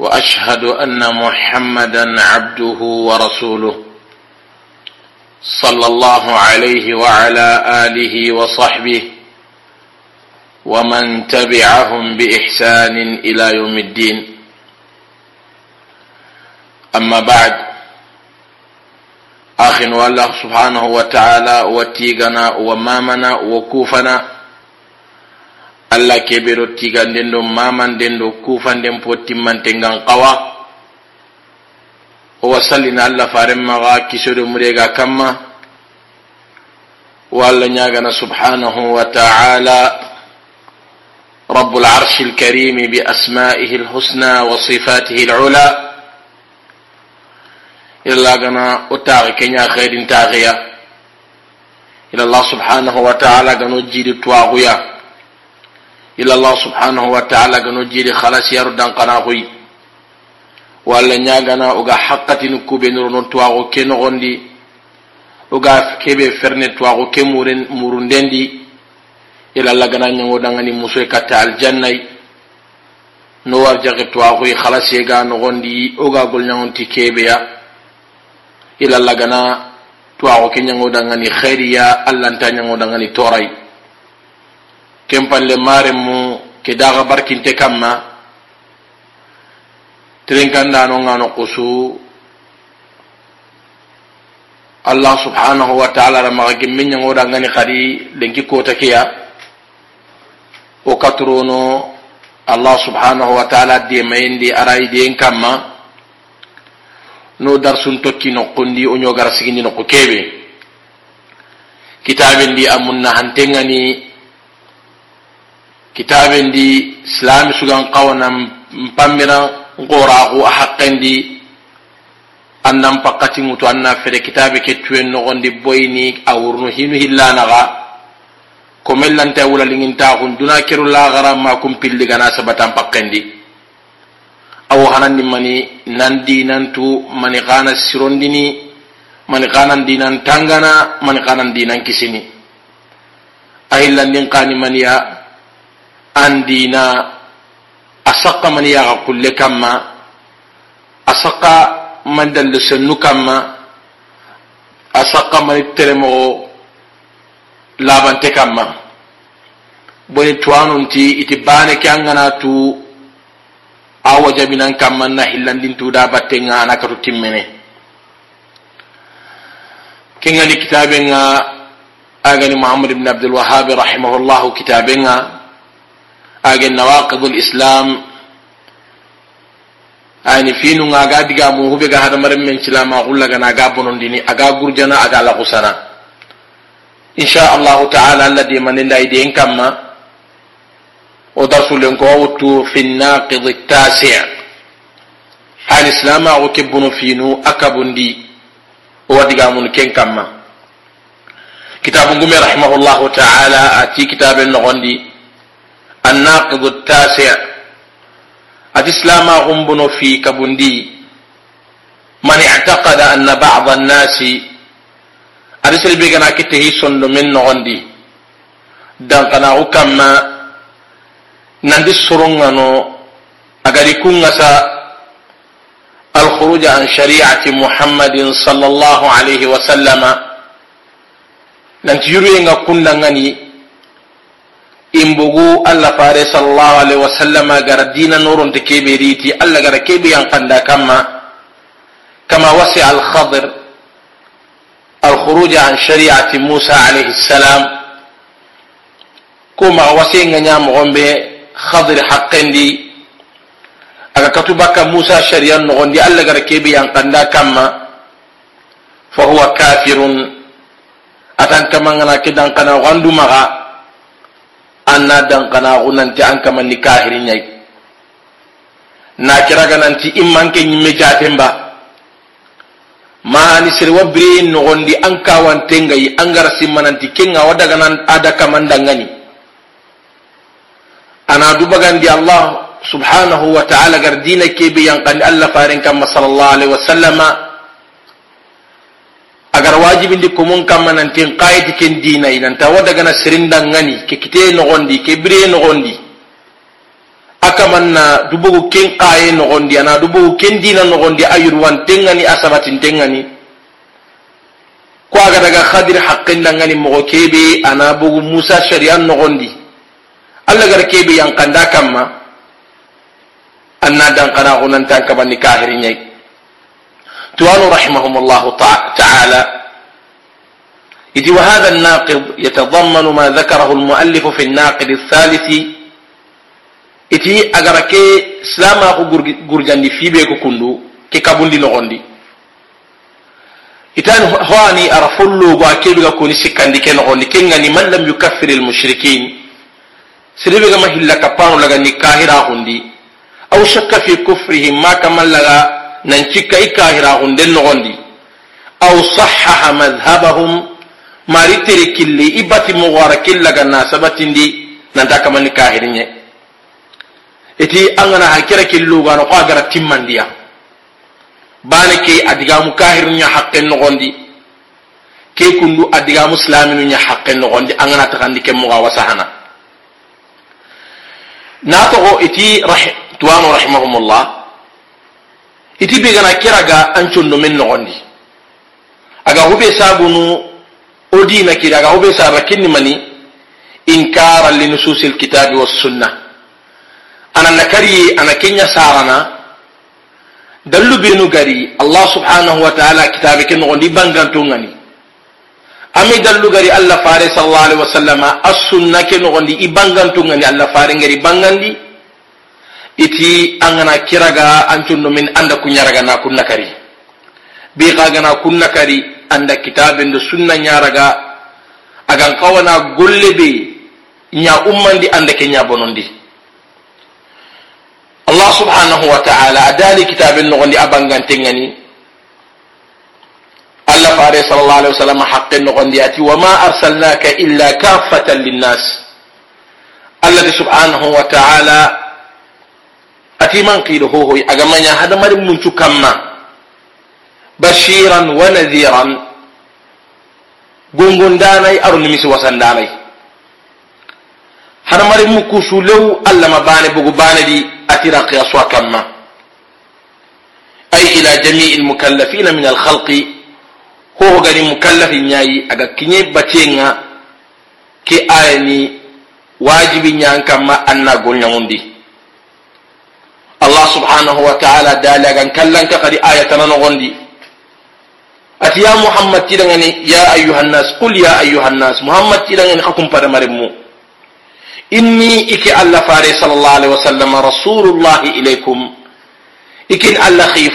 وأشهد أن محمدا عبده ورسوله صلى الله عليه وعلى آله وصحبه ومن تبعهم بإحسان إلى يوم الدين. أما بعد اخ والله سبحانه وتعالى وتيغنا ومامنا وكوفنا allah keɓeɗo tiganden ɗo mamanden ɗo kufanden po timmantengan qawa o wasallina allah farenmaxa kisoɗo murega kamma wo allah ñagana subhanahu wa taala رب العرش الكريم بأسمائه الحسنى وصفاته العلى الله غنا أتاغي كنيا خير تاغيا إلى الله سبحانه وتعالى غنو جيد تواغيا ila allah subhanahu wa ta'ala gano jiri khalas yaru dan kana hoyi walla nyagana uga haqqatini kube nuro non tuwago ke nogondi. Uga kebe ferne tuwago ke muren murundendi ila allah gana nyango dangani musoy katta aljannai. No war jage tuwago yi khalas yega nogondi uga gol nyangonti kebe ya. Ila allah gana tuwago ke nyango dangani khairiya allah nta nyango dangani torai ken palle mare mu ke daga barkinte kamma terenkandano ngano kusu allah subhanahu wa ta'ala ra maga gemme ñangoda ngani kadi lenki kota keya o katurono allah subhanahu wa ta'ala demayendi arayi den kamma no darsun tokki nokkundi o ñogara sigindi nokku keɓe kitabendi amunna hantengani kitaben di silami sugan kawana mpammira ngoraku a haqqendi annan pakkati ŋutu anna fere kitabe ke tuyen nogondi boyini a wurnu hinu hillanaga. Komellanta wulaliŋintaxun duna keru lagara ma kun pilli gana sabatan pakkendi awo hanandi mani nan dinantu mani kana sirondini mani kanan dinan tangana mani kanan dinan kisini. A hillandin kani maniya andina a sakka man yaga kulle kamma a sakka man dallu sennu kamma a sakka man teremogo labante kamma. Boni tuwanunti iti bane ke an gana tu a wajabinan kamma na hillandintuda battenga ana katu timmene. Kengani kitabenga agani muhammad ibn abdulwahabi rahimahullahu kitabenga agen nawaqidul islam ani finu nga ga diga mu hube ga hada maram men cilama gulla ga naga bonondini aga gurjana aga la kusana insha Allah ta'ala alladhi manilla idin kamma o darsu len ko wutu fi naqid at-tasi' al islam o kebunu finu akabundi o wadiga mun ken kamma kitabu ngumi rahimahullahu ta'ala ati kitaben nogondi الناقض التاسع. الإسلام غنبن في كبندي. من اعتقد أن بعض الناس أرسل بيغنا كته سند من نغندي. دانقنا كما نندي سرنغنو أغاري كونغسا الخروج عن شريعة محمد صلى الله عليه وسلم. ننتي يروينغا كندغني imbugu allah fare sallallahu alaihi wasallama gara dina noron te kebe riti allah gara kebe yang kanda kama kama wasi al khadir al khuruj an shari'ati musa alaihi salam kuma wasi nganya mo gombe khadir haqqendi aga katubaka musa shari'a no gondi allah gara kebe yang kanda kama fa huwa kafirun atan kama ngana kidan kana wandu maga anna dankanaxu nanti an kamanni kahiri ñayi na kiraga nanti immanke ñimme jaten ba. Mahani sere wa bire nogondi an kawantengayi an gara simmananti kenga wa dagana ada kamandangani ana dubagandi allah subhanahu wa ta'ala gar dina kebe yankandi allah faren kamma sallallahu alaihi wasallama agar wajibindi komun kamma nantin qayiti ken dinayi nanta wa dagana serindangani ke kite nogondi ke bire nogondi. Akamanna dubugu ken qaye nogondi ana dubugu ken dina nogondi ayurwantengani asabatintengani ko aga daga khadir haqqindangani mogo kebe ana bugu musa shari'an nogondi. Allah gar kebe yankanda kamma. Anna dankana gunantan kabanni توانوا رحمهم الله تعالى. إذ وهذا الناقض يتضمن ما ذكره المؤلف في الناقد الثالث. إتي أجرك سلام أخو في بيكو كندو كي كابون دي نغون دي هواني أرفلو واكي بيكو كوني سكان دي كي نغون كي نغني من لم يكفر المشركين. سلي بيكو مهي لغا نكاهر آخون أو شك في كفرهم ما كمال لغا nan cikka i kahiragunden nogondi. Aw sahaha madhabahum mari tere killi i bati mogowara killaga na sabatindi nanta kamani kahiriye iti an gana hakira killugano ko a gara timmandiya. Bane ke adigamu kahiriya haqqen nogondi. Ke kundu adigamu silaminuya haqqen nogondi an gana tagandi ke mogawa sahana na togo iti tuwano rahimahumullah iti begana kiraga an condo men nogondi. Aga hube sabunu odina kiri aga hube saba kinni mani inkara linususi alkitabi wassunnah ana nakari ana kenya sarana dallu benu gari allah subhanahu wa ta'ala kitabe ken ngondi banganto ngani. Ami dallu gari allah fare sallallahu alaihi wasallama as-sunna ken ngondi ibanganto ngani allah fare ngari bangandi. Iti angana kiraga ancundo min anda kunyaraga na kunna kari bi kaga na kunna kari anda kitabe ndo sunna nyaraga agan kawana golle be nya ummandi anda kenya bonondi الله سبحانه وتعالى أدالي كتاب النغني أبنغان تنغني الله فاري صلى الله عليه وسلم حق النغني أتي وما أرسلناك إلا كافة للناس الذي سبحانه وتعالى أتي kiman kiido hohoy agamanya hadamari muncu kamma. Bashiran wa nadhiran. Gongondanay aru nimisi wasandanay hadamari mukusu lew allama ba ne bugu ba ne di atira qiyaswa kamma. Ay ila jami'i almukallafina min alkhalqi hoho gani mukallafi yayi aga kiñe batenga ke ayani wajibin yankan ma anna golñagundi الله سبحانه وتعالى دالا كان كلن كقري آية غندي أتي يا محمد تيرغني يا أيها الناس قل يا أيها الناس محمد تيرغني خكم برمرمو إني إك الله فاري صلى الله عليه وسلم رسول الله إليكم. إكن الله خي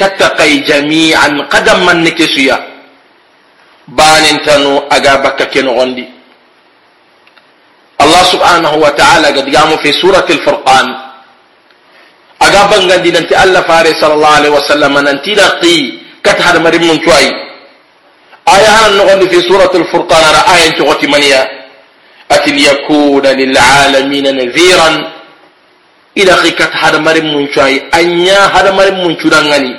كتقي جميعا قدم من نكسيا بان انتنو أجابك كن غندي الله سبحانه وتعالى قد قام في سورة الفرقان. Aga bangandi nanti allah fare sallallahu alaihi wasallam nanti da qi kat hada marim mun tuai aya han no fi surati al-furqan ara ayan tuqati maniya atin yakuna lil alamin nadhiran ida khikat hada marim mun cuai anya hada marim mun curangani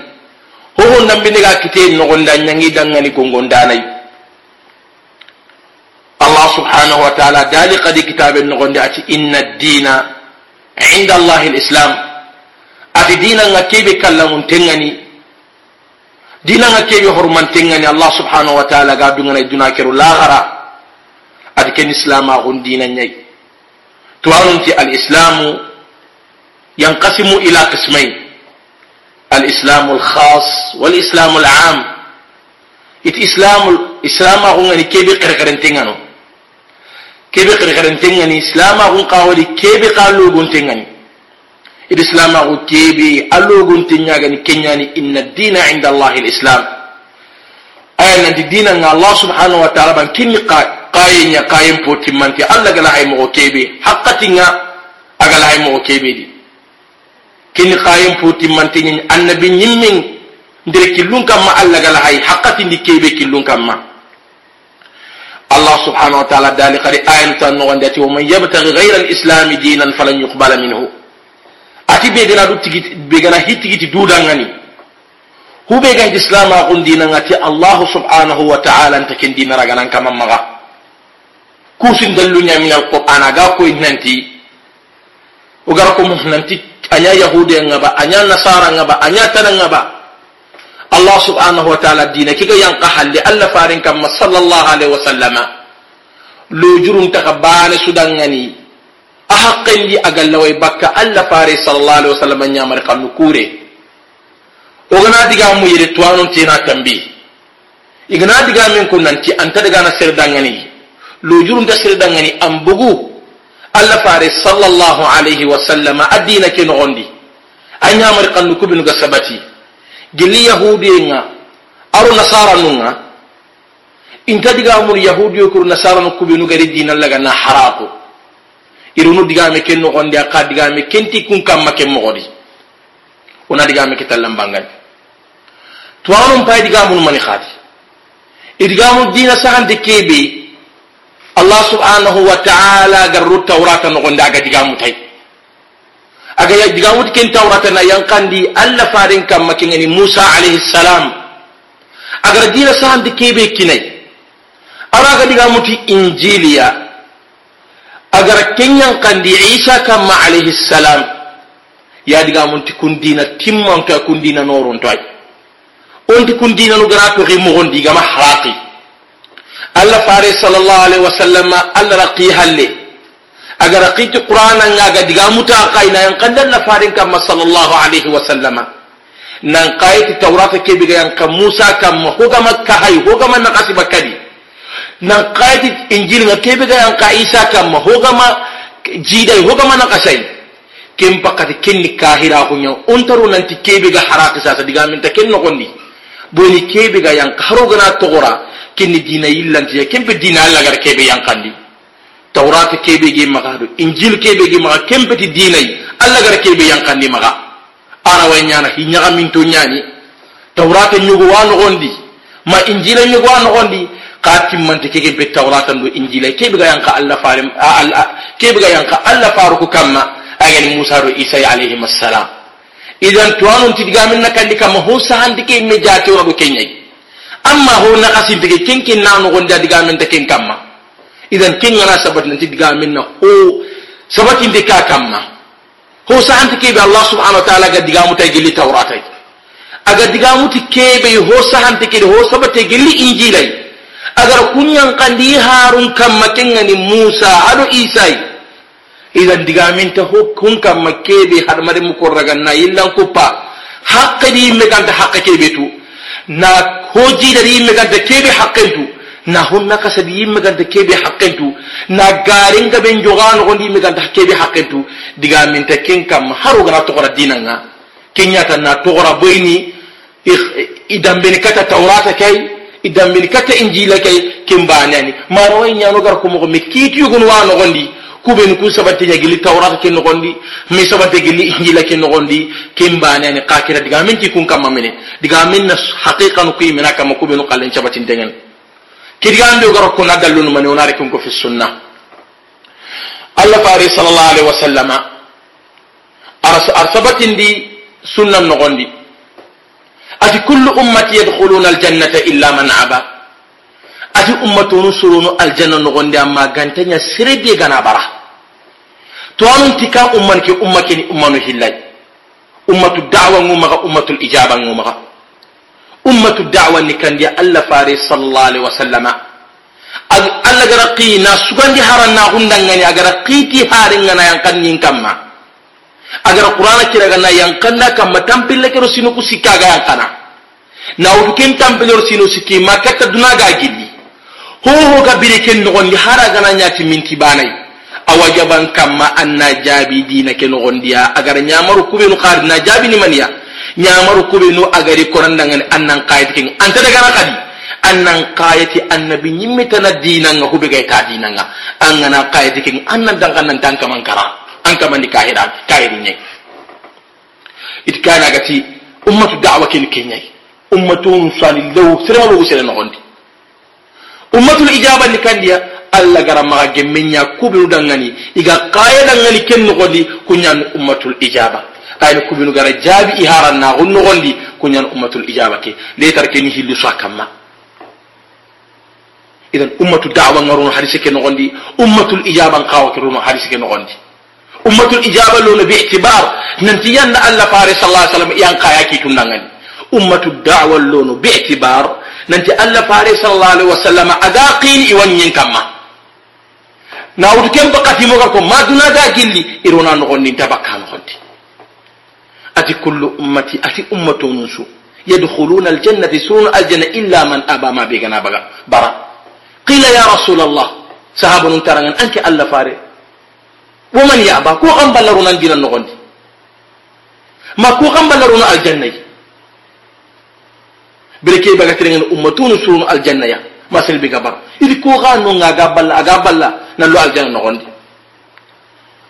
ho ho nambi ne ga kite no gonda nyangi dangani gongonda nai Allah subhanahu wa ta'ala dali qadi kitaben no gonda ati inna ad-dina inda Allah al-islam adi dina nga kebe kallangun tengani. Dina nga kebe horman tengani allah subhanahu wa ta'ala ga dungana duna lahar, lahara. Adi ken islam agun dina nyai. Tuwanunti al islamu yang yanqasimu ila qismain al islamu al khas wal islamu al am. It islamu islam agun ngani kebe qirqirin tengano. Kebe qirqirin tengani islam agun kawali kebe qalugun tengani. الإسلام أوكيبي ألوغون تنياغن كنياني إن الدين عند الله الإسلام. أي أن الدين؟ عند الله سبحانه وتعالى. من كن قاين يا قاين بوتي من تي ألا قلا هاي مغوكيبي حقا تنيا أقلا هاي مغوكيبي دي. كن قاين بوتي من تي نين. أن بي نمين ندري كلون كما ألا قلا هاي. حقا تنيا كيبي كلون كما. الله سبحانه وتعالى دالي قري آيان تنوغن ومن يبتغي غير الإسلام دينا فلن يقبل منه. Ati be gana du tigiti be gana hitigiti dudangani islam a kun dinan ati allah subhanahu wa ta'ala ta kin dinara ganan kaman maga. Kusin dallu nya min al-qur'an aga ko nanti. Ugar ko nanti anya yahudi ngaba anya nasara ngaba anya tan ngaba. Allah subhanahu wa ta'ala dina kiga yang qahalli alla farin kam sallallahu alaihi wasallama. Lo jurun ta ba ne sudangani. ahaqendi agallaway bakka alla faare sallallahu alaihi wasallam nyamar kannu kure ogana diga mu yere tuwanun tina kambi igana diga men kun nanti anta daga na sirdangani lujurun da sirdangani ambugu alla faare sallallahu alaihi wasallam adina kin gondi anyamar kannu kubinu ga sabati gilli yahudiyinga aro nasara nunga inta diga mu yahudiyo kur nasara kubinu gari dinan laga na harako irunu digame ken nogondi aka digame kenti kun kamma ken mogodi. Una digame ke tallambangani tuwanun pay digamunu mani khadi idigamu dina sahante kebe allah subhanahu wa ta'ala garru tawrata nogondi aga digamu aga ya diga wut ken tawrata na yankandi alla farin kam makingani musa alayhi salam. Agar dina sahandi kebe kinai. Ara ga diga muti injiliya agar ken yankandi isa kam alayhi salam ya diga muti kun dina timman ka kun dina norun tay onti kun dina no gara to gi mo gondi gama haraqi alla fare sallallahu alaihi wasallam alla raqi halle agar qiti qur'ana nga diga muta qaina yang kandan na farin kam sallallahu alaihi wasallama nan qaiti tawrata ke biga yang kam musa kam hoga makka hay hoga man naqasi bakadi nan kati injil nga kebe ga yanka isa kamma hogama jidai hogama na kasai ken pakati kenni kahira hunya ontaru nanti kebe ga haraka sa sa diga min ta ken no nogondi. Boni kebe ga yang haro yanka harogana togora kenni dina illantiya kempe dina alla gar kebe yankandi. Tawrata kebe ge maga do injil kebe ge maga kempe ti dinai alla gar kebe yankandi maga. Ana wanyana hinyaga minto nyani tawrata nyugo wa nogondi ma injila nyugo wa nogondi ka timmante kege be tawrata do injila kebe ga yanka alla farim kebe ga yanka alla faru ko kamma agani musa do isa alayhi assalam idan tuwanun tidiga min nakandi kama ho sahandi ke me jate wa do kenyai amma ho na kasin tige kenkin na no gonda diga min ta ken kamma idan kin ngana sabat nanti diga minna ho sabatin de ka kamma ho sa anti kebe allah subhanahu wa ta'ala ga diga mutai gilli tawratai aga diga muti kebe ho sa anti kebe ho sabate gilli injilai agar kunyan kandi harun kamma kengani musa ado isa idan digaminta hun kamma kebe hadmare mukorraganna illan kuppa. Haqqi di megan ta haqqi ke betu na hoji dari bi kebe haqqentu na hunna kasadi yimmegan ta ke bi kebe haqqentu na garin ga ben gaben jogano gondi yimmegan ta ke kebe haqqentu diga min ta ken kam haru gara to gana dinan dinanga. Kenya ta na to togora boyni. Idan ben kata taurata kai idan milkata injila kay kimbanani maro way nyano gar ko mo mikiti yugun wa no gondi kuben ku sabati nya gili tawrat ke no gondi mi sabati gili injila ke no gondi kimbanani qakira diga min ki kun kamma mine diga min nas haqiqan ku mina kam kuben qalen sabatin dengen kirgando gar ko nadallun man onare kun ko fi sunna. Allah fari sallallahu alaihi wasallama. Arsabatin di sunnan no gondi ati kullu ummati yadkhuluna aljannata illa man aba ati ummatunu surunu aljanna nogondi amma gantanya sirebe gana bara to anun tika umman ke ummake ni ummanu hillai ummatu da'wa ngumaga ummatu ijaba ngumaga ummatu da'wa ni kandi alla fare sallallahu alaihi wasallama alla gara qina sugandi haranna hundangani agara qiti haringana yang kannin kamma agara qur'ana kiraga yang kanna kamma tampille kero sinu ku sikkaga yang kana na utukin tampilor sino siki makata gidi ho ho ga bire ken biriken nogondi hara gana min minti banai awajaban kamma anna jabi dina ken ke nogondiya agara nyamaru kubi no khar na jabi ni maniya nyamaru kubi no agari koranda ngani annan qayit ken anta daga na kadi annan qayati annabi nyimmita tan dina nga kube ga ta dina nga an angana qayit king annan dangan nan tanka mankara an kama ni kahira kahiri ne it kana gati ummatu da'wa kin kenyai ummatun sani lew sirema lo usere nogondi ummatul ijaba ni kandiya alla gara maga gemmenya kubinu dangani iga qaya dangani ken nogondi kunyan ummatul ijaba ayni kubinu gara jabi iharan na gun nogondi kunyan ummatul ijaba ke letar ke ni hillu sakamma idan ummatu da'wa ngaruno hadise ke nogondi ummatul ijaba qawa ke runo hadise ke nogondi ummatul ijaba lo bi i'tibar nanti yanna alla fare sallallahu alaihi wasallam yan qaya ki tundangani ummatu da'wa lo bi i'tibar nanti alla fare sallallahu alaihi wasallam aga qini iwanyin kamma na wutu kem bakati mo ko ma duna da gilli irona nogondi tabakka nogondi ati kullu ummati ati ummatu nusu يدخلون الجنة سون الجنة إلا من أبى ما بيغنا بغا برا قيل يا رسول الله صحابة نترغن أنك ألا فاري ومن يأبى كو غم بلرون الجنة النغندي ما كو غم بلرون الجنة بركي بغا ترغن أمتون سون الجنة يا. ما سلبي غبر إذا كو غانو غا بلا غا بلا نلو الجنة النغندي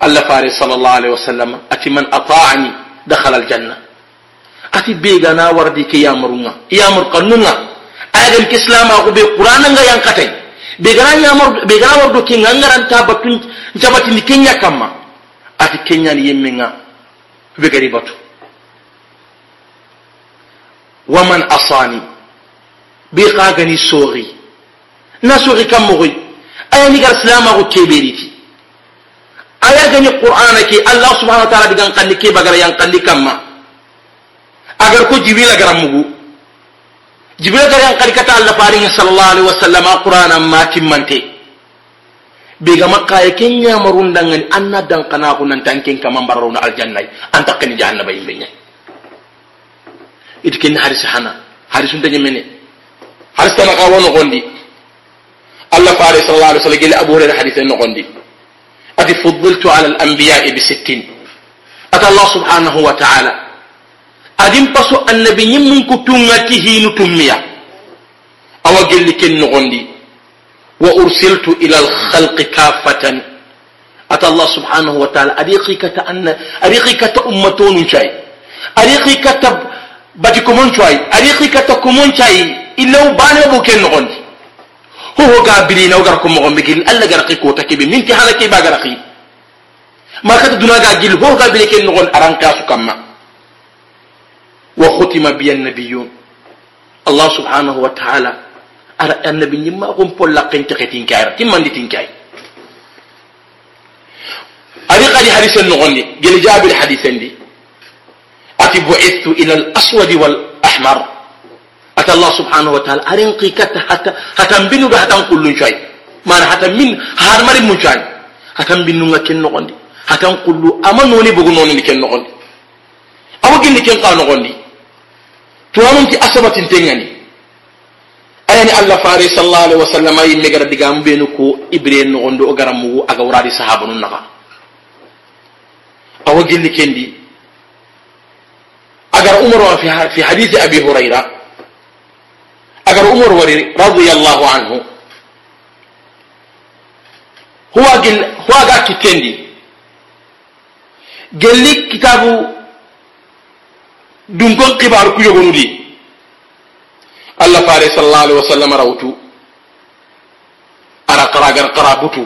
الله فاري صلى الله عليه وسلم أتي من أطاعني دخل الجنة. أتي بيغنا وردي كي يامرنا يامر قنونا أيضا الإسلام أقول بقرآن ينقتل بيغنا يامر بيغنا وردو كي نغران تابتون جبتني كينيا كما. أتي كينيا يمنا بغري بطو ومن أصاني بيقاغني waman asani? Bi kagani sori? Na sori kam mogoy aya ni gar salama ko keberiti aya gani qur'ana ke allah subhanahu wa ta'ala digan kalli ke bagara yang kalli kamma. Agar ko jibril agar mugu jibril gar yang kalli kata allah faringa sallallahu alaihi wasallam qur'ana ma timmante. Bega makka ya e kenya marundangan anna kana kunan tankin kamambaruna aljannai antakani jahannaba imbenya it ken haris hana. Haris unta mene haris tan ka wono gondi. Allah faris sallallahu alaihi wasallam gele abu hurairah hadith en gondi. قد فضلت على الأنبياء بستين أتى الله سبحانه وتعالى أدين بسو النبي من كتنته نتمية أو قل لك النغندي وأرسلت إلى الخلق كافة أتى الله سبحانه وتعالى أريقك أن أريقك أمتون شيء أريقك باتكمون شيء أريقك تكمون شيء إلا وبانه بوكين نغندي hoho ga birina ogar ko mogon bigil alla gara ki kota kebe minti hala ke ba gara ki makata duna ga gil ho ga bile ken nogon aran kasu kamma wa khutima bi annabiyun allah subhanahu wa ta'ala ara annabi nyimma ko polla ken teketin kayra timmandi tin kay ari qali hadisen nogondi gel jabir hadisen di ati bu'ithu ila al-aswad wal ahmar ata allah subhanahu wa ta'ala arin qikata hata hatan binu ga hatan kullun shay mana hatan min har mari mun shay hatan binu ga ken nogondi hatan kullu ama noni bugu noni ken nogondi awo gindi ken ka nogondi to amun ti asabatin tengani ayani allah fare sallallahu alaihi wasallam ay me gara digam benu ko ibre nogondo o garam mu aga wuradi sahaba nun naga awo gindi kendi أجر عمر في حديث أبي هريرة. أجر عمر رضي الله عنه. هو قال هو قال كتندي. قال لي كتابه دونكو قبار كي يغنولي الله فارس صلى الله عليه وسلم روتو. أرى قراغر قرابتو.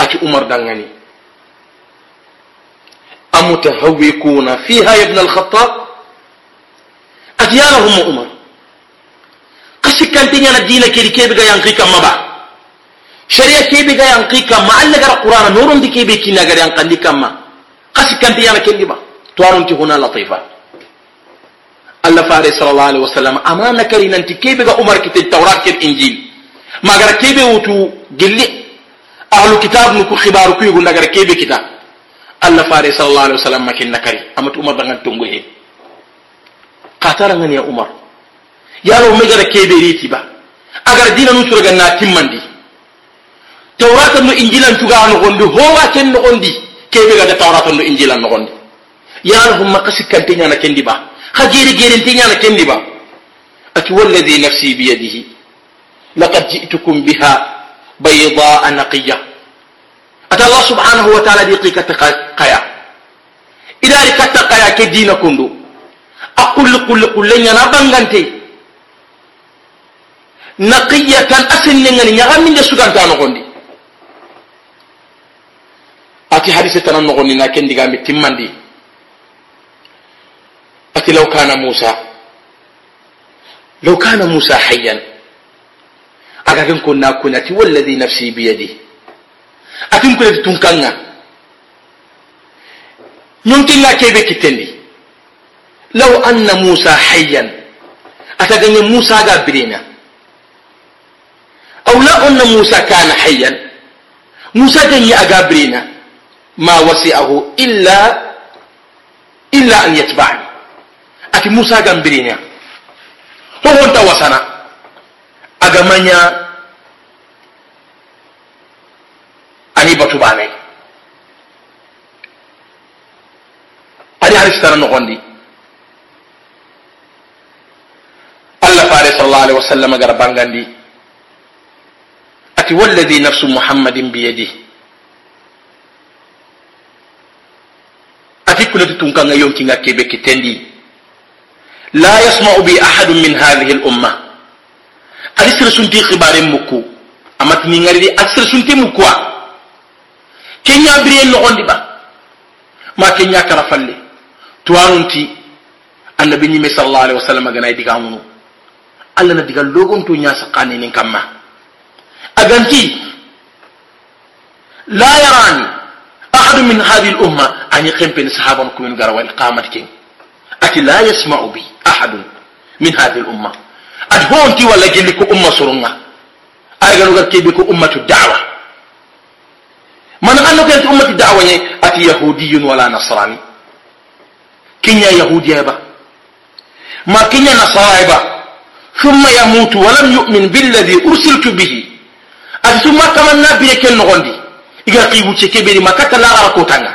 أتي عمر دنغني أمتهوكون فيها يا ابن الخطاب؟ أديانهم أمر قش كانت أنا دينا كيري كيبي غا ينقي كما با شريا كيبي غا ينقي كما ألا غرا قرآن نورون دي كيبي كينا غا ينقل كما قش كانتين أنا كيبي توارون تي هنا لطيفة. الله فاري صلى الله عليه وسلم أمانا كرين أنت كيبي غا أمر كتل التوراة كتل إنجيل. ما غرا كيبي وتو جلي. أهل كتاب نكو خبارو كيبي غا كيبي كتاب. allah fare sallallahu alaihi wasallam makin maki nakari amati umar dangan tongo he katarangani ya umar. Yaro me gara keɓeriti ba. Agar dina nu suraga na timmandi tawrata no injilan tuga no gondi ho wa ken nogondi keɓe gada tawrata no injilan nogondi yaro humma ka sikkante na kendi ba. Ha gere gerente ñana kendi ba. Ati wallazi nafsi biyadihi. Laqad jitukum biha bayda anqiyah ata allah subhanahu wa ta'ala diqi kataqaya idari kataqaya ke dina kundu a kulli kulli kulle ñana bangante naqiyatan a sennengani ñagaminde suganta nogondi ati hadise tana nogondi na ken digami timmandi ati law kana musa law kana musa hayyan aga ken ko na kunati walladhi nafsi biyadi atin kunati tunkanga ñonkinga kebe kittendi law anna musa hayyan. Ataganye musa ga birina. Aw la anna musa kana hayyan. Musa ganye aga birina. Ma wasi'ahu illa illa an yatba'ani. Ati musa ga birina ho wonta wasana aga manya ani haristana nogondi fare sallallahu alaihi wasallam gar bangandi ati walladhi nafsu muhammadin biyadihi ati kunati tunkanga yonkinga kebe kitendi la yasma'u bi ahadun min hadhihi al umma adi sir sunti khibare mukku amatini ngari di asir sunti mukwa kenya biriye nogondi ba ma kenya kara falle tuwanunti annabi ñime sallallahu alaihi wasallam ganay digamunu allah na diga logonto nya nin kamma aganti la yarani ahadu min hadhihi al-umma an yakhimpen sahaban kumin garawa iqamat kin ati la yasma'u bi ahadun min hadhihi al-umma ad honti wala gelli ko umma surunga ay ganu gar kebe ko ummatu da'wa man anno kan ummatu da'wa ne ati yahudiyyun wala nasrani. Kinya yahudiya ba ma kinya nasara ba ثم يموت ولم يؤمن بالذي أرسلت به أتي ثم كمان بيرك النغندي إذا قيبو تشكي ما كتا لا أركوتانا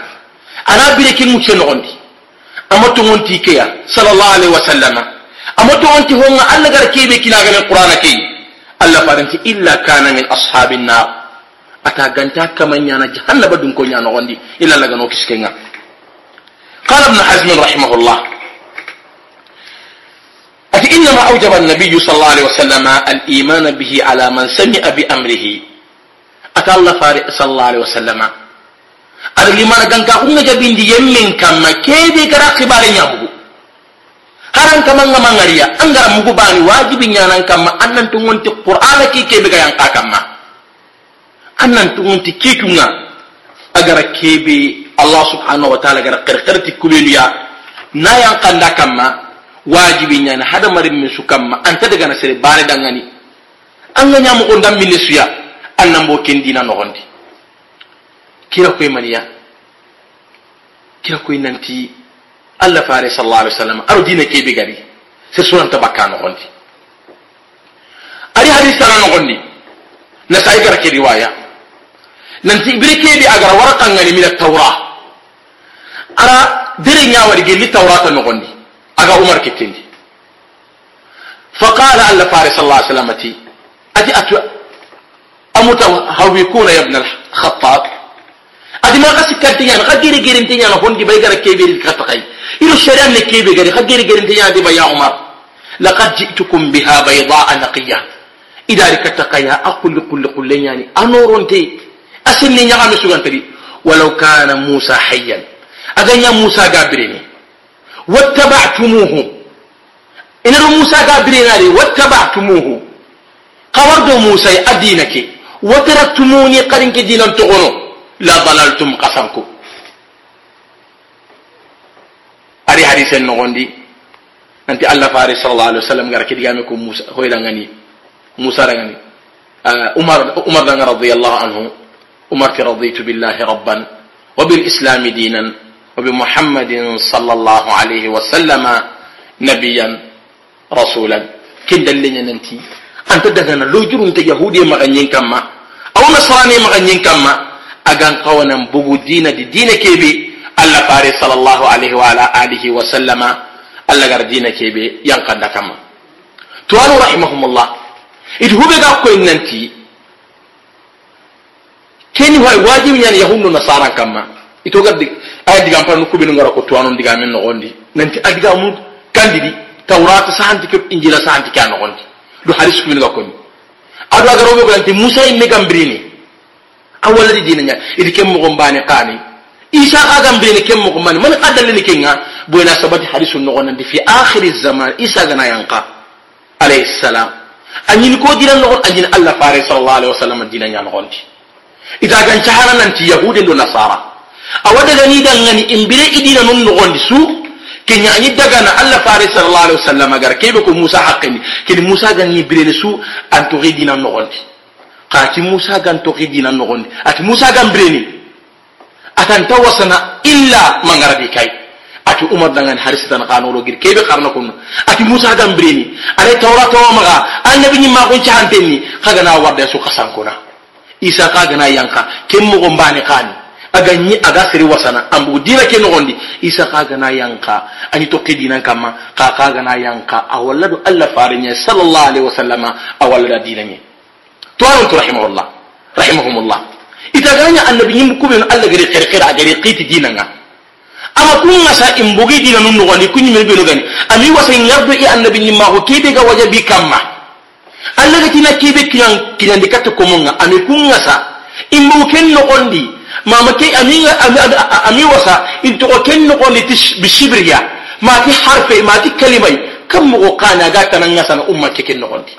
أنا بيرك المتشي نغندي أما تغنتي كيا صلى الله عليه وسلم أما تغنتي هون ألا غير كيبي كنا غير القرآن كي ألا فارنتي إلا كان من أصحاب ata ganta kama nyana jahannaba dun ko nyana gondi illa la gano kiske nga qala ibn hazm rahimahullah. Ati inma awjaba an-nabiy sallallahu alaihi wasallam al-iman bihi ala man sami'a bi amrihi. Ata allah fari sallallahu alaihi wasallam ada limana ganka kunga bindi yemmin kama kebe kara khibare nyabugu. Haran kama ngamangaria angara mugu bani wajibi nyanan kama anan tungonti qur'ana ki kebe ga yang annan tungonti kitunga agara kebe allah subhanahu wa ta'ala gara qirqirti kuliliya na yankanda kamma wajibi ñani hadamarin min su kamma anta daga na sere bane dangani an ga ndam minne suya an nan bo ken dina nogondi kira koy maniya kira koy nanti allah fare sallallahu alaihi wasallam aro dina kebe gari se sunanta bakka nogondi ari hadis tana nogondi na sai gara ke riwaya nanti ibire kebe agara warqa ngani min at-taura ara dere ñawari gelli tawrata nogondi aga umar kitindi فقال الله فارس الله عليه وسلم أتي أتي أمتهوكون يا ابن الخطاب. أتي ما قصد كنتيان خجيري جيرين تيان هون دي بيغر كيبير كتقي إلو الشريان لكيبي غري خجيري جيرين تيان دي بيا عمر. لقد جئتكم بها بيضاء نقية. إذا ركتقيا أقول كل كل يعني أنورون تي أسني نعم سوغان تري ولو كان موسى حيا أغنيا موسى قابريني inaru musa ga birenari wattaba'tumuhu kawardo musa adina ke wataraktumuni qarinke dinan togono la dalaltum qasanku ari hadisen nogondi nanti allah fare sallallahu alaihi wasallam gara kidigame ko musa hoydangani musa rangani umar umar danga radiyallahu anhu umar raditu billahi rabban وبالإسلام دينا وبمحمد صلى الله عليه وسلم نبيا رسولا. كن دلنا ننتي أنت دهنا لو جرون يهودي مغنين كما أو نصراني مغنين كما أغان قوانا بغو دين دي دين كيبي. الله فاري صلى الله عليه وعلى آله وسلم الله غر دين كيبي ينقد كما. توانو رحمهم الله. إذ هو كوين ننتي كيني هو واجب يعني يهود نصارى كما ito gaddi ay diga pan ku binu ngara ko to anon diga men no ondi nanti adiga mu kandidi tawrat sahanti ke injila sahanti ke anogondi do haris kumin ga koni ado aga robe ko musa imme gambrini awala di dinanya idi kem mo gombane qani isa ga gambrini kem mo gombane man qadal ni kenga boyna sabati harisun no di fi akhir zaman isa ga na yanka alayhi salam anyin ko dinan no anyin allah fare sallallahu alaihi wasallam dinanya no gondi ita gan chahana nanti yahudi do nasara. Awada gani dangani imbire idina non no gondi su kenya an yi daga na Allah fare sallallahu alaihi wasallam agar kebe ko Musa haqqini kini Musa gan ni birene su an to gidina no gondi qati Musa gan to gidina no gondi ati Musa gan birene atan tawasana illa mangarabi kai. Ati Umar dangan haris tan qanolo gir kebe qarna kun. Ati Musa gan birene ale tawra to maga annabi ni ma ko chantenni kaga na wadda su kasan kuna. Isa kaga na yanka kemmo gombani qani aga nyi aga siri wasana ambu dina ke nogondi isa kaga na yanka ani to ke dinan kama ka kaga na yanka awalla do alla farinya sallallahu alaihi wasallama awalla da dinanye to aron to rahimahullah rahimahumullah ita ganya annabi nyim kubin alla gari khair agari qiti dinanga ama kun ngasa imbugi dina nun nogondi me be gani ami wasa yardo i annabi nyim ma ko kebe ga wajabi kamma alla ga tina kebe kinan kinan dikato komonga ami kun ngasa imbu ken nogondi mama ke ami ami wasa into ken no ni bishibriya ma ti harfe ma ti kalimai kam mo kana ga tanan ngasa na umma ke ken no gondi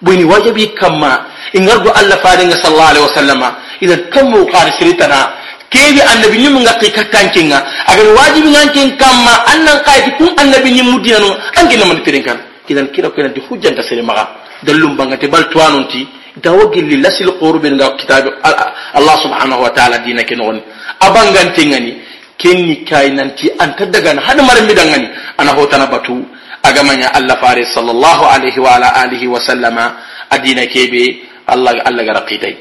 buni wajibi kamma ingardo allah faringa sallallahu alaihi wasallama idan kam mo qari siritana kebi annabi nyum nga ke katankinga agar wajibi nganken kamma annan qaiti kun annabi nyum mudina no angina man tirinkan. Idan kira ko di hujjanta sere maga dallum bangate bal tuanonti dawo gilli lasil qurbi nga kitab allah subhanahu wa ta'ala dina ke non abangante ngani kenni kay nanti anta daga na hada maram bidangani ana hotana batu agamanya allah fare sallallahu alaihi wa ala alihi wa sallama adina kebe allah allah ga raqitai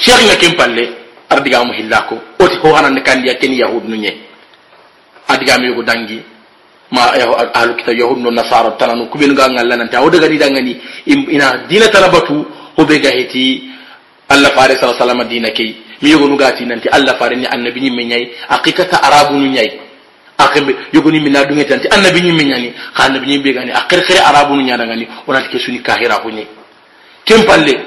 sheikh nga kem palle ardiga mu hillako oti ho hanan kan dia ken yahud nunye adiga mi go dangi ma ahlu kitab yahud no nasara tananu kubin ga ngalla nan tawo daga ngani ina dina tarabatu ho be gahiti alla fare sallallahu alaihi wasallam dina mi yogo nu gati nanti alla fare ni annabi ni men nyai aqiqata arabu nu nyai. Akembe yogo ni minna dunga tanti annabi ni men nyani ka annabi ni be gani akhir khir arabu nu nyada ngani onati ke suni kahira ko ni. Kempalle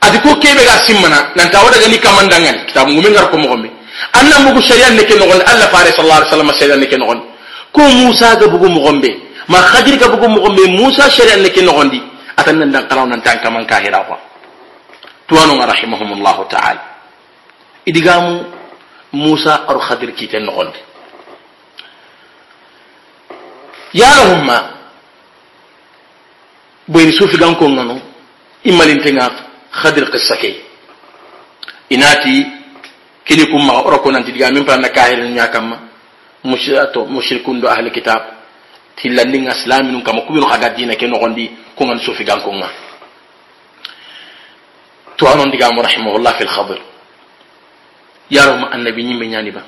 ati ko kebe ga simmana nan tawo daga ni kamandangani kitabu ngar ko mo gombe annan bugu shari'a ne ke no alla fare sallallahu alaihi wasallam shari'a ne ke no ko musa ga bugu mogombe ma khadir ga bugu mogombe musa shari'a ne ke nogondi atan nan dan qaraw nan tan kaman kahira ko tuwanu rahimahumullahu ta'ala idigamu musa ar khadir ki ten nogondi yarahumma boyni sufi gan ko ngano imalintenga khadir qissa ke inati kini kumma ora ko nan diga min pa na kahira nya kamma mushrato mushrikun do ahli kitab tillandin islamin nun kama kubinu kaga dina ke nogondi ko ngan sufi gan ko nga to anon diga mu rahimahullah fil khadir yaro ma annabi nyimme nyani ba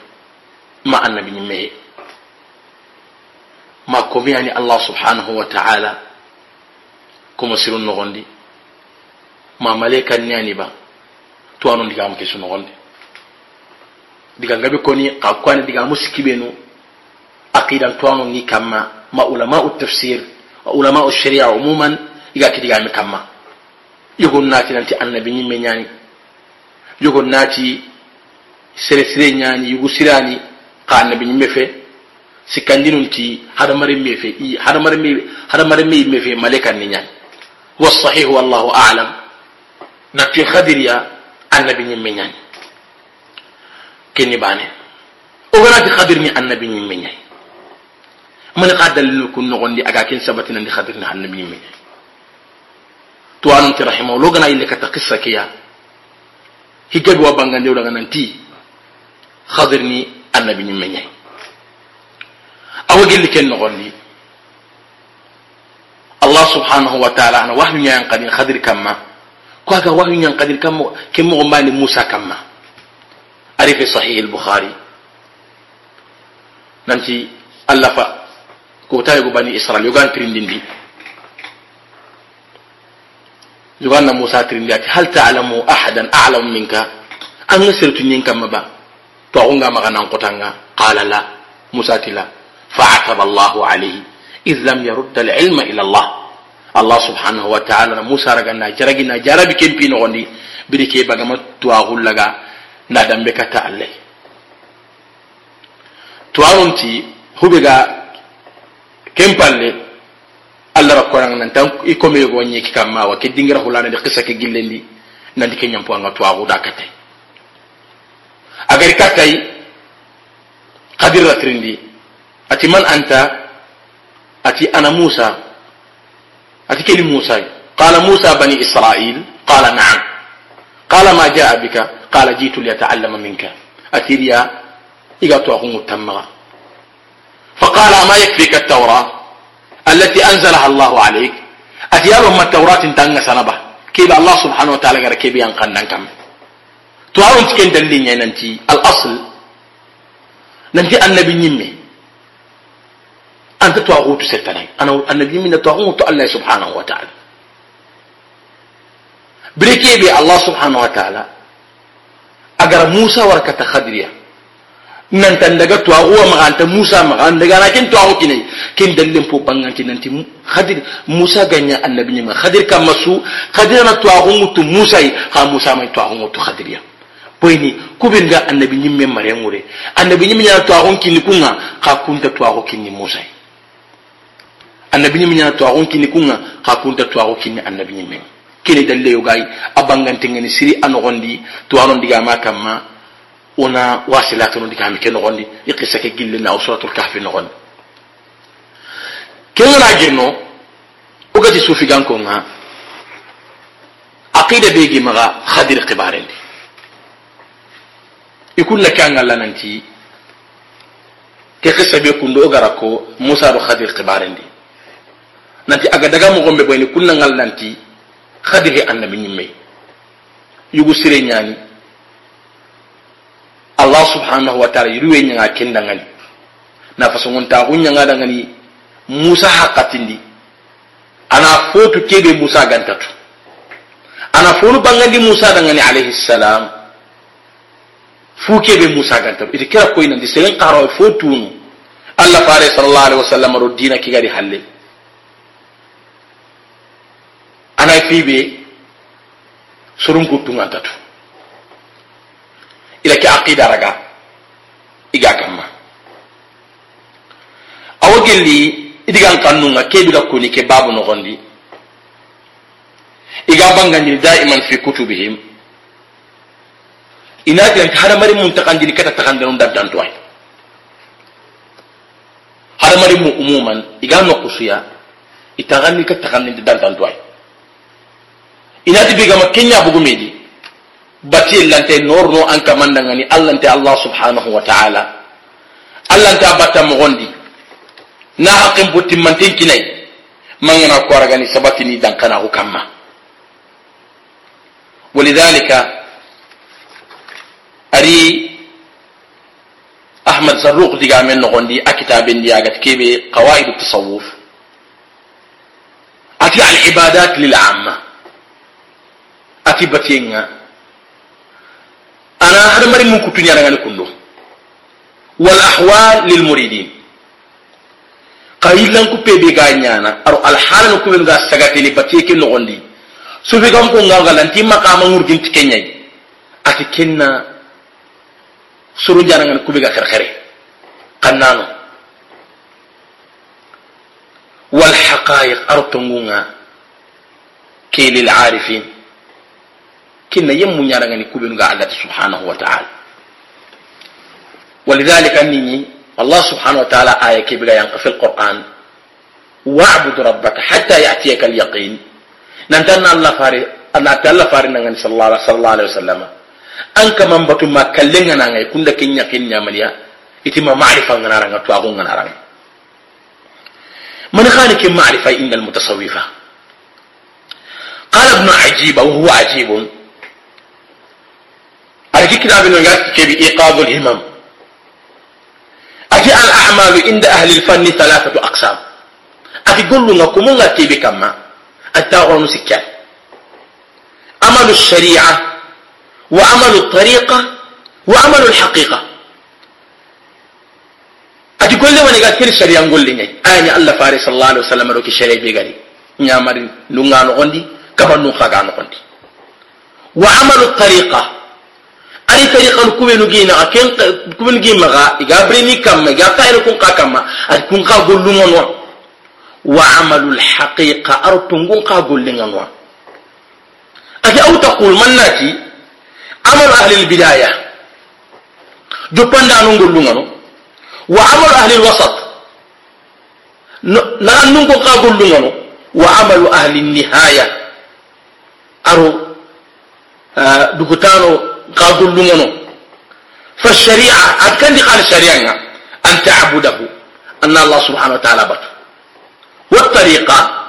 ma annabi nyimme ma ko mi yani allah subhanahu wa ta'ala kuma sirun nogondi ma malaika nyani ba to anon diga mu ke su nogondi diga ngabe koni ka kwani diga musikibenu aqidan tuwanu ni kama ma ulama tafsir wa ulama sharia umuman iga kidiga mi kama yugon nati nanti annabi nyimme nyani yugon nati sere sere nyani yugu sirani ka annabi nyimme fe sikandinun ti hada mare me fe i hada mare me hada mare me me fe malaikan ni nyani والصحيح والله أعلم نتي خدر يا النبي نيمي ñani kenni bane khadir ni annabi ñimme ñay mani ka dalilu kun nogondi aga ken khadir ni annabi ñimme ñay to anonti rahima lo gana ille kata qissa keya higgabi wa bangande daga nanti khadir ni annabi ñimme ñay awa gelli ken nogondi allah subhanahu wa ta'ala ana wahyu ñayan kadin khadir kamma ko aga wahyu ñan kadin kamma ken mogo mbani musa kamma في صحيح البخاري. نانتي ألفا كوتاي بني إسرائيل. يوغان ترين دي. يوغان موسى ترين دي هل تعلم أحدا أعلم منك؟ أن سرت نينك مبا توغونغا مغانا قوتانغا قال لا. موسى تلا فعتب الله عليه. إذ لم يرد العلم إلى الله. الله سبحانه وتعالى موسى رغنا جرغنا جربي كيمبي نوندي بريكي بغما توغولغا na dambe katta allai. Tuwarunti hube ga kempalle allah rakkoran nan tan i kome go nyeki kamma wa kidingira hulana de qissa ke gillendi nandi ke nyampo anga tuwaru da katta agari kattai qadir ratrindi ati man anta ati ana musa ati keli musa. Qala musa bani israil qala na'am. Qala ma jaa bika? قال جئت لأتعلم منك. أتي ليا إذا تأخذ التمغة. فقال ما يكفيك التوراة التي أنزلها الله عليك؟ أتي ما التوراة تنغ سنبه. كيف الله سبحانه وتعالى قال كيف ينقن كم تعالوا تكين دلين ننتي. الأصل ننتي النبي نمي. أنت تواغوت ستني أنا النبي من تواغوت الله سبحانه وتعالى. بريكي الله سبحانه وتعالى agar Musa warakata khadriya nantan daga tuwaxuwa maxanta Musa maxa ndagana ken tuwaxu kini ken dalilen po banganti nanti khadir Musa ganya annabi ma. Khadir kamma su khadirana mutu Musa yi xa Musa may mutu khadriya poini kubin ga annabi ñimme marengure annabi ñimme ñana tuwaxun kini kunga xa kunta tuwaxu kini Musa yi. Annabi ñimme ñana tuwaxun kini kunga xa kunta tuwaxu kini annabi ñimme kene dalleyo gay a bangantengeni siri a nogondi tuwano ndigama kamma wona wasilatuno ndigami ke nogondi i qissa ke gille na o suratul kahfi nogondi. Kengana girno ogati sufigankonga aqida begi maga hadir kibarendi ikunna e ke angalla nanti ke qissa be kundo ogara ko musa do hadir kibarendi nanti aga daga mogonɓe boyni kunna ngal nanti khadiri annabi nyimme yugu sire nyani allah subhanahu wa ta'ala yuwe nyanga kenda ngani na faso ngonta kunya ngada ngani musa haqqatindi ana fotu kebe musa gantatu. Ana fonu bangandi musa dangani alayhi salam. Fu kebe musa gantatu. Iti kira koy nandi seren fotunu allah fare sallallahu alaihi wasallam ro dina kigari halle ana fibe surun kuttunga tatu ila ke aqida raga iga kamma awo gelli idigan kannunga kebiga kuni ke babu nogondi. Iga bangandini daiman fi kutubihim. Inatilanti hadamari mun takandini keta takandenum dantantuway hadamari mu umuman iga nokusuya itagandi ka dantantuway inati bigama kenya bugumedi bati lante norno an kamandangani allante allah subhanahu wa ta'ala allante abata mogondi na haqqin buttimmanten kinai mangana ko aragani sabatini dankana ko kamma ولذلك أري أحمد زروق ديغا من نغندي أكتاب دي كيبي قواعد التصوف أتي العبادات للعامة ati batiyenga ana hadamari mun kutu ñarangani kundo. Wal ahwal lil muridin. Ka yillanku pebe ga ñana aro alhalano kuɓen ga sagateni batiye ke nogondi. Sufi gam ko ngawgalanti maqama ngurginti keñayi ati kenna soro janangani kuɓe ga wal haqaiq aro arifin كنا يم نيارغني كوبن الله سبحانه وتعالى. ولذلك أنني الله سبحانه وتعالى آية كبيرة ينقى في القرآن. واعبد ربك حتى يأتيك اليقين. ننتنا الله فاري الله تعالى فاري نغني الله, صلى الله عليه وسلم. أنك من بطو ما كلنا نغني كن كن يقين نعمليا إتما معرفة نغنى تواغون نغنى من خانك معرفة إن المتصوفة؟ قال ابن عجيب وهو عجيب. أجي كتاب إنه يكتب بإيقاظ الهمم. أجي الأعمال عند أهل الفن ثلاثة أقسام. أجي قل لنا كم الله تيبي كما. التاغون سكال عمل الشريعة وعمل الطريقة وعمل الحقيقة. أجي قل لنا قال كل الشريعة نقول لنا. آني الله فارس صلى الله عليه وسلم روك الشريعة بيقالي نعمل لنغان غندي كما نخاق عن غندي. وعمل الطريقة lu kubenu gina aken kubenu gina ga iga breni kam ga kayre kun ka kama ati kun ka gollu ngono wa amalu al haqiqa artungun ka golle ngono ati au taqul mannati amalu ahli al bidayah jopanda no gollu ngono wa amalu ahli alwasat naga nun ko ka gollungano wa amalu ahli nihaya aro dugutano ka gollungano فالشريعة أكن دي قال الشريعة يعني، أن تعبده أن الله سبحانه وتعالى بطه والطريقة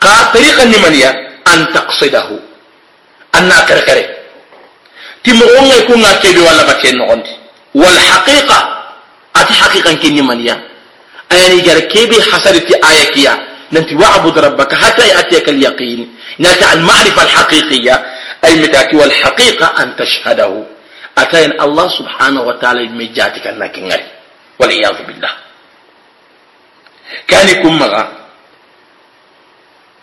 قال طريقة نمانية أن تقصده أن أكرقره تمغون يكون أكيبي ولا بكين نغند. والحقيقة أتي حقيقة كن نمانية أياني جار كيبي حسر في آيكيا ننتي وعبد ربك حتى يأتيك اليقين. نتع المعرفة الحقيقية. أي متاكي والحقيقة أن تشهده. atayin allah subhanahu wa ta'ala mai jati kan nakin ngari wal iyadu billah. Kani kun maga.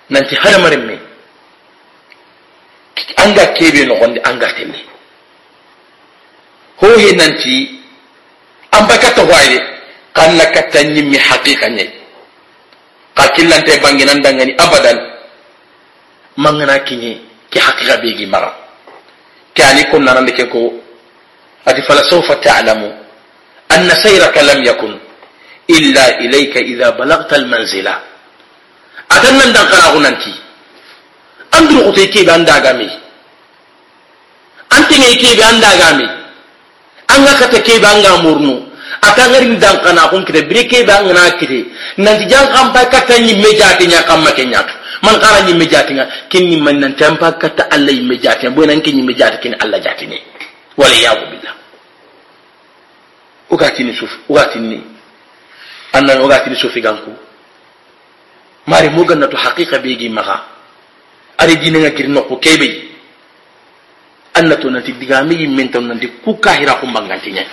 Nan ti haramarin me. An ga kebe nogondi an ga tenne nan ti an ba bakata hoaye kan na katta mi haqiqa ne ka killan te killante banginan dangani abadan. Mangana kiñe ki haqiqa begi maga. Ke ani kun nan ke ko ati falasawfa ta'lamu anna sayraka lam yakun illa ilayka idha balagta almanzila atan nan dan an gunanti andru kute ke ban daga mi antinge ke ban daga mi anga kata ke ban ga murnu ata ngarin dan kana kun kite bire ke ban na kite nan ti jang kam pa kata ni mejati nya kam makenya man kala ni mejati nga kinni man nan tampa kata allah mejati bo nan kinni mejati kin allah jati والعياذ بالله. وقاتني سوف وقاتني أنا وقاتني سوف يجانكو ماري موجنة حقيقة بيجي معا أري دينا كيرنا كوكيبي أن تونا تدعامي من تونا تكوكا هيرا كم بانغانتينيا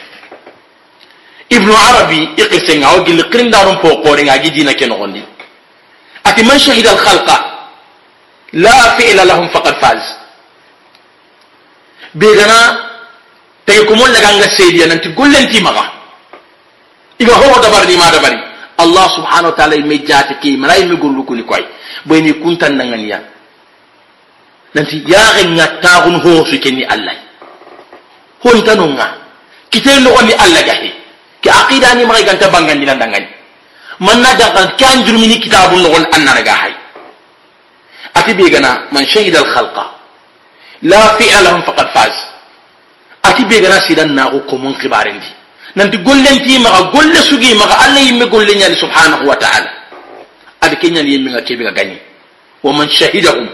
ابن عربي يقسم عو جل قرن دارم فوقورين عجي دينا كنوغندي أتي من شهيد الخلق لا فعل لهم فقد فاز بيغنا tay ko mon laga nga seydiya nanti gollenti maga iga ho dabar ni ma dabari allah subhanahu wa ta'ala me jati ki malay me gollu ko ni koy boy ni kuntan nanganiya nanti ya nga tagun ho su kenni allah hon tanonga kitay no ni allah gahi ke aqida ni mai ganta bangan dinan dangani man na da kan jurmini kitabun no gon anna ga hay ati be gana man shahida al khalqa la fi'a lahum faqad faz ati be gana sidan na ko mun kibarin di nanti gollen ti ma golle sugi ma Allah yimme gollen ya subhanahu wa ta'ala adi kenya ni yimme ngake be gani wa man shahidahum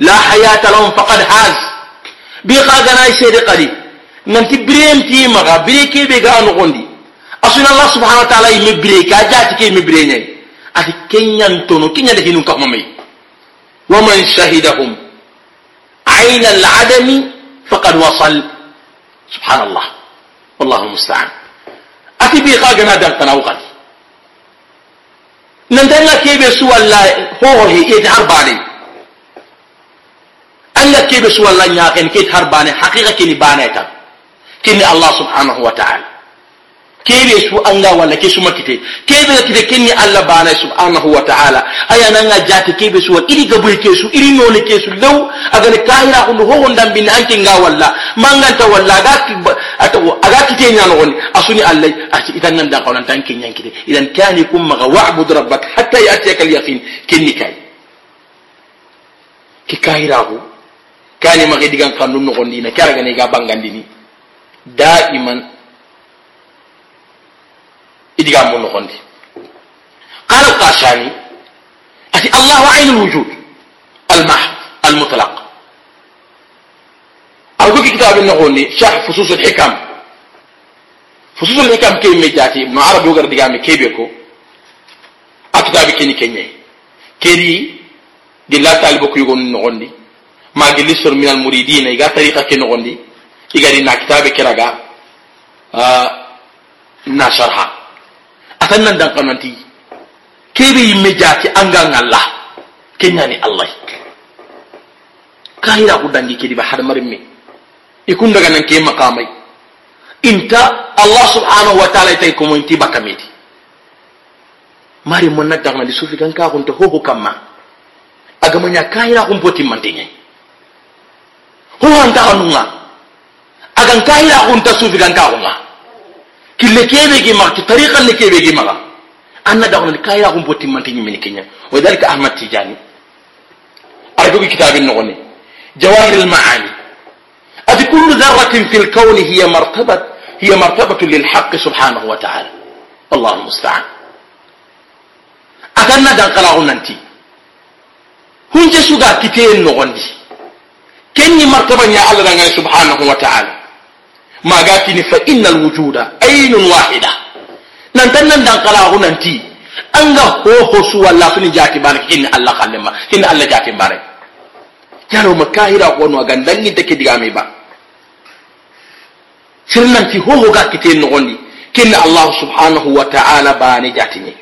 la hayata lahum faqad haz bi khagana sede qadi nanti birem ti ma bire ke be ga no gondi asuna allah subhanahu wa ta'ala yimme bire ka jati ke yimme bire nyai ati kenyan tono kenya da hinun kakma mai wa man shahidahum ayna al-adami faqad wasal سبحان الله. والله المستعان. أتي بي قاقا نادا قناو قد نندن لك يبي سوى الله هو هي إيه تهرباني أن لك يبي سوى الله ياقين كي تهرباني حقيقة كيني بانيتا. كيني الله سبحانه وتعالى. Kebe su an ga walla ke su makite kebe ga kide kenni Allah bana subhanahu wa ta'ala aya nan ga jata kebe su wal iri gabu ke su iri none ke su law aga ne kahira ko ho hondan bin an kin ga walla manganta walla ga ata aga kite nya no woni asuni Allah ati idan nan da qawlan tan kin yankide idan kani kum maga wa'bud rabbak hatta ya'tiyaka al-yaqin kinni kai ki kahira ko kani maga digan kanun no gondi na kara ga ne ga bangandini da'iman idiga mun nogondi qala al-qashani ati allahu ayn al-wujud al-mahd al-mutlaq أو كتاب النغوني شرح فصوص الحكم. فصوص الحكم كي ميجاتي ابن عربي وغير دقامي كي بيكو؟ أكتاب كيني كيني كيري دلا طالبك يقول النغوني. ما جلسر من المريدين إيغا طريقة كي نغوني. إيغا دينا كتاب كراغا آه نا شرحا atan nan dan kananti kebe yimme jati ngalla kenyani allah. Kahira ku dangi kedi ba har marin ikun daga nan makamai inta allah subhanahu wa ta'ala tay ko bakamedi mari mon na dagna di sufi kan ka kun to ho kamma aga manya kahira kun poti mantenye ho anta anunga sufi kan ka kunga kille kebe gi ma ti tariqa le kebe gi ma anna dagna kahira kun poti mantenye min kenya wa dalika ahmad tijani argo kitabin nogoni jawahir al maani ati kullu dharratin fil kawn hiya martabat hiya martabatu lil haqq subhanahu wa ta'ala والله المستعان aganna dankalaxu nanti hunce suga kiteyen noxondi kenni martabaña allah dangane subhanahu wa taala magatini fa innal wujuda ainun wahida nan tan nan dan kala hunanti anga ho ho su walla suni jati barak inna allah kallima inna allah jati barak yaro makahira ko no gandan ni take diga me ba sirnan ti ho ho ga kite no gondi kinna allah subhanahu wa ta'ala ba ne jati ni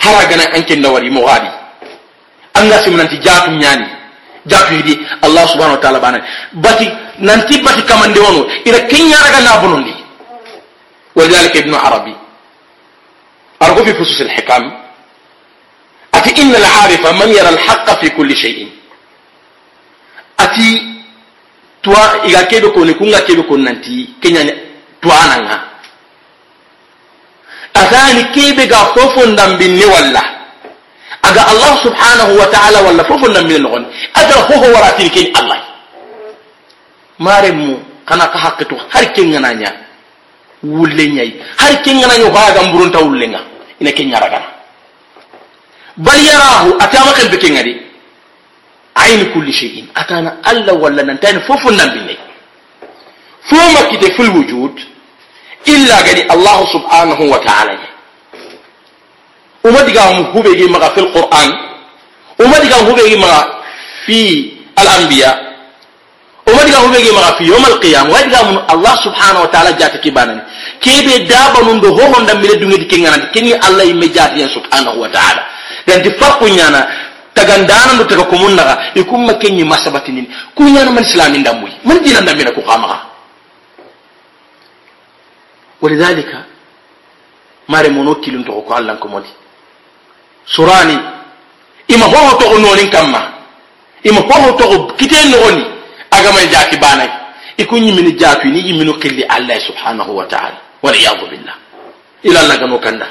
hara gana an kin da wari mo gadi anga simnan ti jatu nyani jatu hidi allah subhanahu wa ta'ala bana bati nanti bati kamande wono ira kenya raga na bonondi ولذلك ابن عربي أرجو في فصوص الحكام أتي إن العارف من يرى الحق في كل شيء أتي توا إذا كيدو كوني كونغا كيدو كون ننتي كنيا توانا atani kebe ga fofon dambinni walla aga allah subhanahu wa ta'ala walla fofon nan mine nogondi agara hoho waratini keni allah. Mare mu kana ka hakketo har kengana nya. Wulle nyai har ke ngana nyo ha ga mburun ta wulle nga. Ina ke gana bal yarahu atama kan bikin di ayin kulli shay'in. Atana allah walla nantani fofon nan binnayi fuma makkite fil wujud. Illa gadi allah subhanahu wa ta'ala. ñayi uma diga mu hube gi maga fil qur'an uma diga hube gi maga fi al anbiya uma diga hube gi maga fi yawm al qiyam wa diga mu allah subhanahu wa ta'ala jata kibanan kebe daba nun do hohon dam mile dungi dikengana kini allah imme jati subhanahu wa ta'ala dan di farqu nyana tagandana do taga kumunna ikumma kenyi masabatinin kunyana man islamin damui man dinan damina ku qamaga ولذلك mare mono kilun to ko Allah ko modi surani ima ho to nonin kamma ima ho to kiten noni aga may jaki banay ikunyi min jaki ni yiminu qilli Allah subhanahu wa ta'ala wal iyad billah ila Allah gano kanda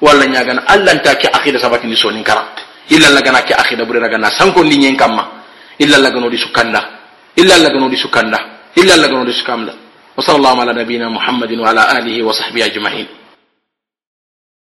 walla nya gana Allah ta ki akhida sabati ni sonin kara illa Allah gana ki akhida bure gana sanko ni nyen kamma illa Allah gano di sukanda illa Allah gano di sukanda illa Allah gano di sukamla وصلى الله على نبينا محمد وعلى آله وصحبه أجمعين